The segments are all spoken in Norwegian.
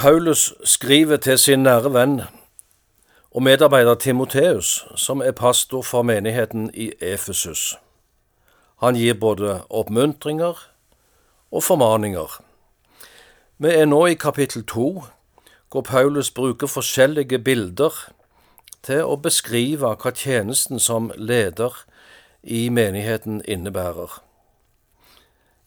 Paulus skriver til sin nære venn og medarbeider Timoteus, som er pastor for menigheten i Efesus. Han gir både oppmuntringer og formaninger. Vi er nå i kapittel to, hvor Paulus bruker forskjellige bilder til å beskrive hva tjenesten som leder i menigheten innebærer.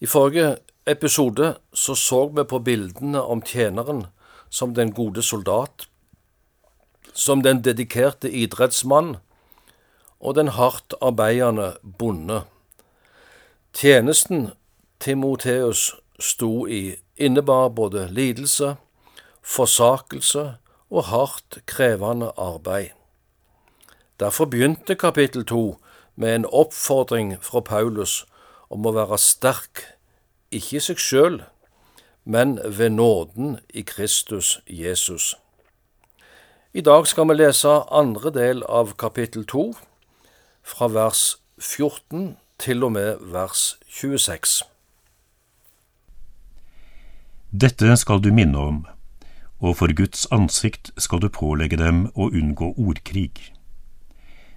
I forrige episode så så vi på bildene om tjeneren som den gode soldat, som den dedikerte idrettsmann og den hardt arbeidende bonde. Tjenesten Timoteus sto i, innebar både lidelse, forsakelse og hardt krevende arbeid. Derfor begynte kapittel to med en oppfordring fra Paulus om å være sterk, ikke i seg sjøl, men ved nåden i Kristus Jesus. I dag skal vi lese andre del av kapittel to, fra vers 14 til og med vers 26. Dette skal du minne om, og for Guds ansikt skal du pålegge dem å unngå ordkrig.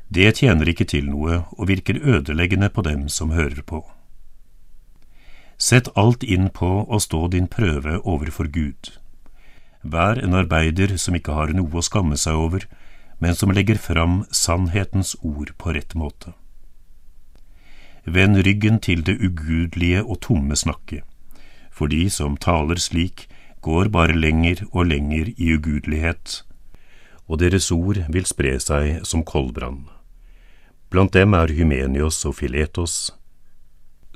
Det tjener ikke til noe og virker ødeleggende på dem som hører på. Sett alt inn på å stå din prøve overfor Gud. Vær en arbeider som ikke har noe å skamme seg over, men som legger fram sannhetens ord på rett måte. Vend ryggen til det ugudelige og tomme snakket, for de som taler slik, går bare lenger og lenger i ugudelighet, og deres ord vil spre seg som koldbrann. Blant dem er Hymenios og Filetos,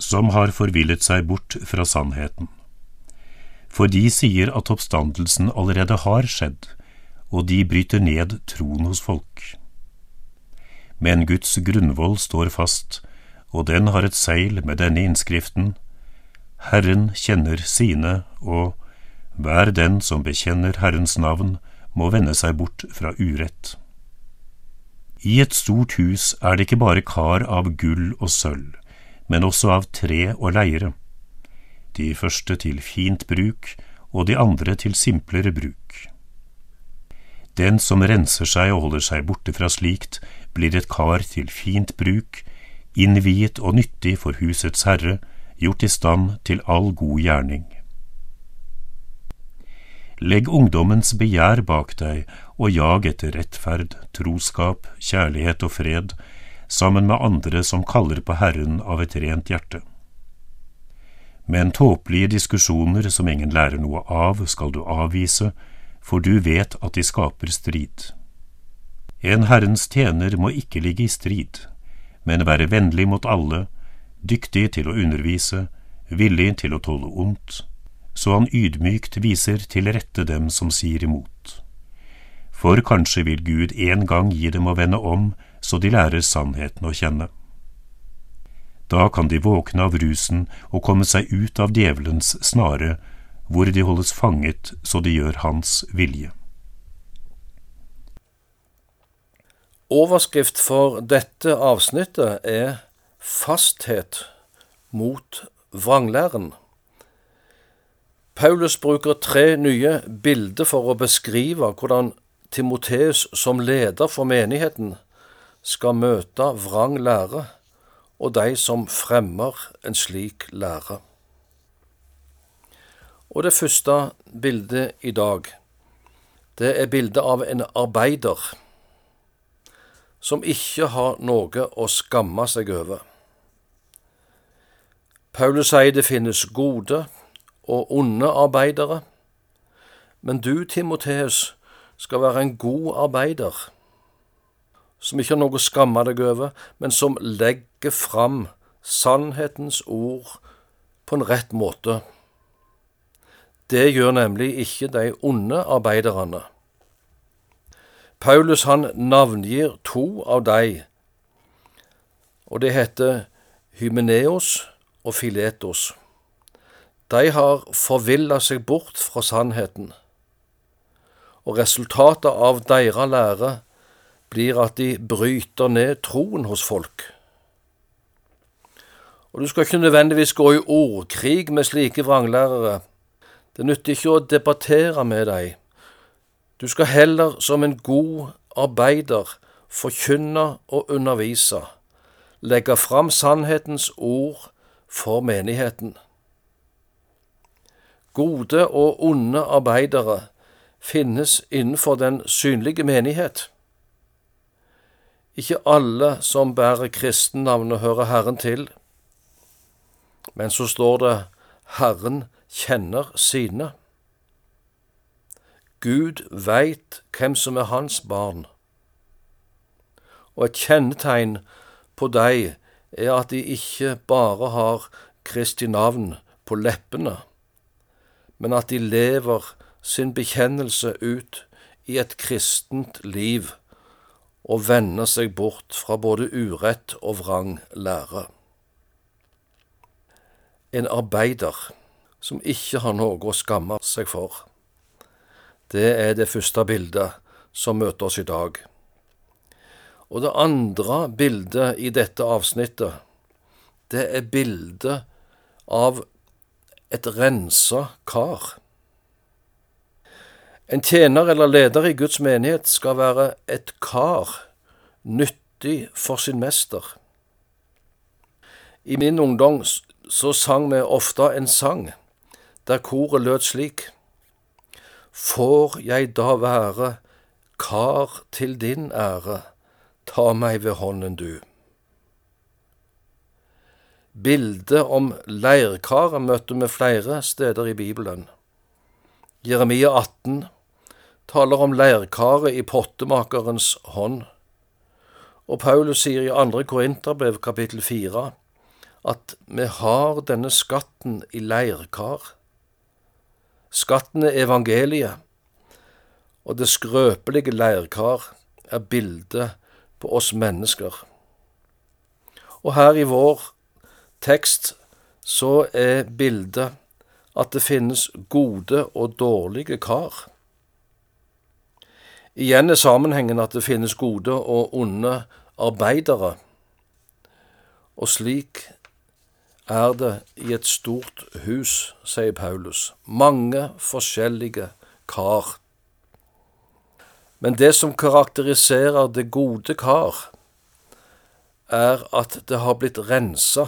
som har forvillet seg bort fra sannheten. For de sier at oppstandelsen allerede har skjedd, og de bryter ned troen hos folk. Men Guds grunnvoll står fast, og den har et seil med denne innskriften, Herren kjenner sine, og hver den som bekjenner Herrens navn, må vende seg bort fra urett. I et stort hus er det ikke bare kar av gull og sølv, men også av tre og leire, de første til fint bruk og de andre til simplere bruk. Den som renser seg og holder seg borte fra slikt, blir et kar til fint bruk, innviet og nyttig for husets herre, gjort i stand til all god gjerning. Legg ungdommens begjær bak deg og jag etter rettferd, troskap, kjærlighet og fred, sammen med andre som kaller på Herren av et rent hjerte. Men tåpelige diskusjoner som ingen lærer noe av, skal du avvise, for du vet at de skaper strid. En Herrens tjener må ikke ligge i strid, men være vennlig mot alle, dyktig til å undervise, villig til å tåle ondt, så han ydmykt viser til rette dem som sier imot. For kanskje vil Gud en gang gi dem å vende om, så de lærer sannheten å kjenne. Da kan de våkne av rusen og komme seg ut av djevelens snare, hvor de holdes fanget så de gjør hans vilje. Overskrift for dette avsnittet er Fasthet mot vranglæren. Paulus bruker tre nye bilder for å beskrive hvordan Timoteus som leder for menigheten skal møte vrang lære og de som fremmer en slik lære. Og det første bildet i dag, det er bildet av en arbeider som ikke har noe å skamme seg over. Paulus sier det finnes gode og onde arbeidere, men du, Timoteus, skal være en god arbeider, som ikke har noe å skamme deg over, men som legger fram sannhetens ord på en rett måte. Det gjør nemlig ikke de onde arbeiderne. Paulus han navngir to av de, og det heter Hymeneos og Filetos. De har forvilla seg bort fra sannheten, og resultatet av deres lære blir at de bryter ned troen hos folk. Og Du skal ikke nødvendigvis gå i ordkrig med slike vranglærere. Det nytter ikke å debattere med deg. Du skal heller som en god arbeider forkynne og undervise, legge fram sannhetens ord for menigheten. Gode og onde arbeidere finnes innenfor den synlige menighet. Ikke alle som bærer kristennavnet, hører Herren til, men så står det Herren kjenner sine. Gud veit hvem som er hans barn. Og et kjennetegn på deg er at de ikke bare har Kristi navn på leppene, men at de lever sin bekjennelse ut i et kristent liv og vende seg bort fra både urett og vrang lære. En arbeider som ikke har noe å skamme seg for. Det er det første bildet som møter oss i dag. Og det andre bildet i dette avsnittet, det er bildet av et rensa kar. En tjener eller leder i Guds menighet skal være et kar, nyttig for sin mester. I min ungdom så sang vi ofte en sang der koret lød slik. Får jeg da være kar til din ære, ta meg ved hånden du. Bildet om leirkaret møtte vi flere steder i Bibelen. Jeremia 18, taler om leirkaret i pottemakerens hånd. Og Paulus sier i andre Korinterbrev kapittel fire at vi har denne skatten i leirkar. Skatten er evangeliet, og det skrøpelige leirkar er bildet på oss mennesker. Og her i vår tekst så er bildet at det finnes gode og dårlige kar. Igjen er sammenhengen at det finnes gode og onde arbeidere, og slik er det i et stort hus, sier Paulus, mange forskjellige kar. Men det som karakteriserer det gode kar, er at det har blitt rensa.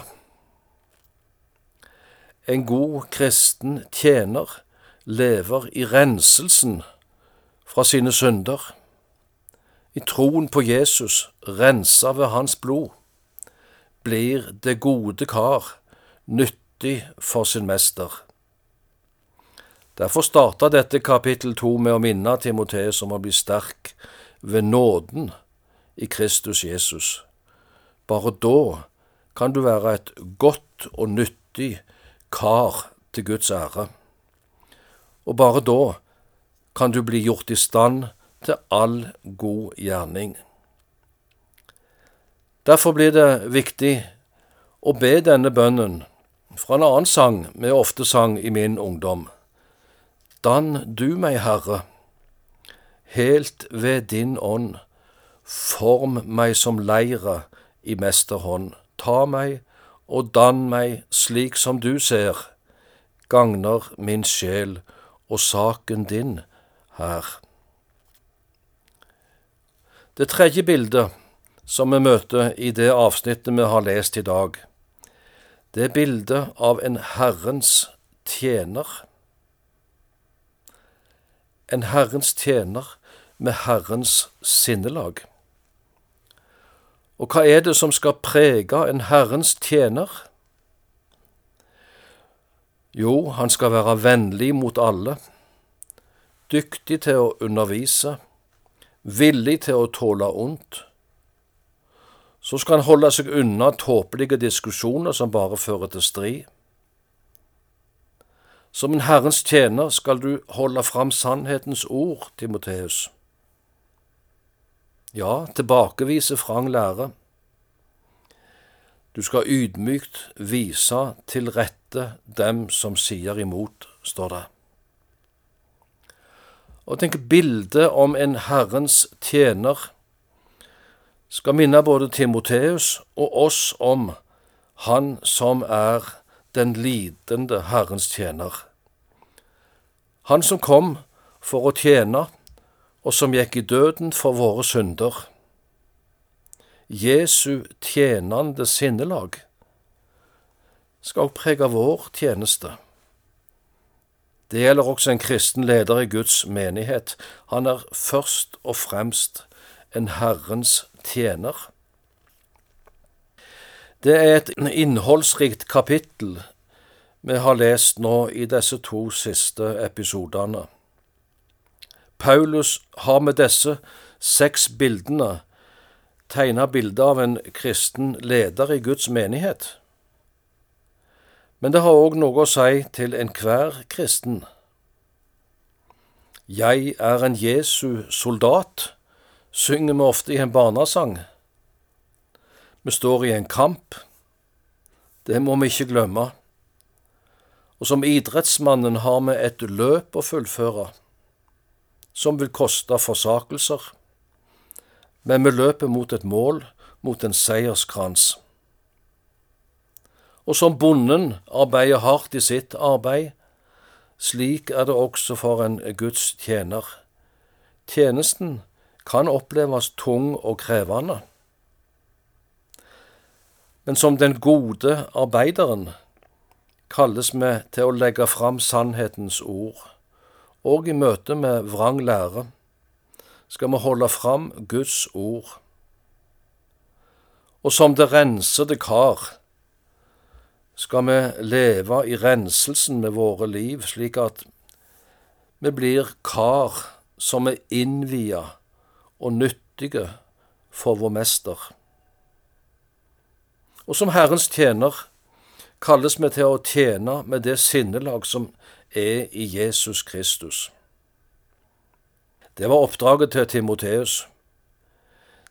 En god kristen tjener lever i renselsen fra sine synder. I troen på Jesus, rensa ved hans blod, blir det gode kar nyttig for sin mester. Derfor starta dette kapittel to med å minne Timoteus om å bli sterk ved nåden i Kristus Jesus. Bare da kan du være et godt og nyttig kar til Guds ære. Og bare da kan du bli gjort i stand til all god gjerning. Derfor blir det viktig å be denne bønnen fra en annen sang vi ofte sang i min ungdom. Dann du meg, Herre, helt ved din ånd, form meg som leire i mesterhånd, ta meg og dann meg slik som du ser, gagner min sjel og saken din her. Det tredje bildet som vi møter i det avsnittet vi har lest i dag, det er bildet av en Herrens tjener. En Herrens tjener med Herrens sinnelag. Og hva er det som skal prege en Herrens tjener? Jo, han skal være vennlig mot alle dyktig til å undervise, villig til å tåle ondt. Så skal han holde seg unna tåpelige diskusjoner som bare fører til strid. Som en Herrens tjener skal du holde fram sannhetens ord, Timoteus. Ja, tilbakevise frang lære. Du skal ydmykt vise til rette dem som sier imot, står det og tenk bildet om en Herrens tjener skal minne både Timoteus og oss om Han som er den lidende Herrens tjener. Han som kom for å tjene, og som gikk i døden for våre synder. Jesu tjenende sinnelag skal også prege vår tjeneste. Det gjelder også en kristen leder i Guds menighet. Han er først og fremst en Herrens tjener. Det er et innholdsrikt kapittel vi har lest nå i disse to siste episodene. Paulus har med disse seks bildene tegna bildet av en kristen leder i Guds menighet. Men det har òg noe å si til enhver kristen. Jeg er en Jesu soldat, synger vi ofte i en barnesang. Vi står i en kamp. Det må vi ikke glemme. Og som idrettsmannen har vi et løp å fullføre, som vil koste forsakelser, men vi løper mot et mål, mot en seierskrans og som bonden arbeider hardt i sitt arbeid, slik er det også for en Guds tjener. Tjenesten kan oppleves tung og krevende. Men som den gode arbeideren kalles vi til å legge fram sannhetens ord, og i møte med vrang lære skal vi holde fram Guds ord. Og som det rensede kar skal vi leve i renselsen med våre liv, slik at vi blir kar som er innvia og nyttige for vår mester. Og som Herrens tjener kalles vi til å tjene med det sinnelag som er i Jesus Kristus. Det var oppdraget til Timoteus.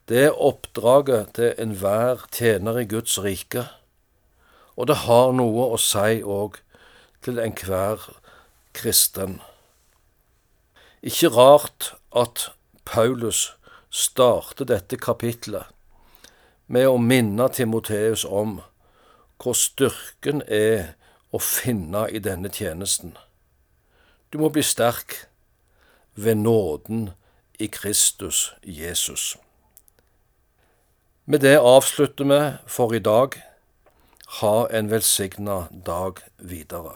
Det er oppdraget til enhver tjener i Guds rike og det har noe å si òg til enhver kristen. Ikke rart at Paulus starter dette kapitlet med å minne Timoteus om hvor styrken er å finne i denne tjenesten. Du må bli sterk ved nåden i Kristus Jesus. Med det avslutter vi for i dag. Ha en velsigna dag videre.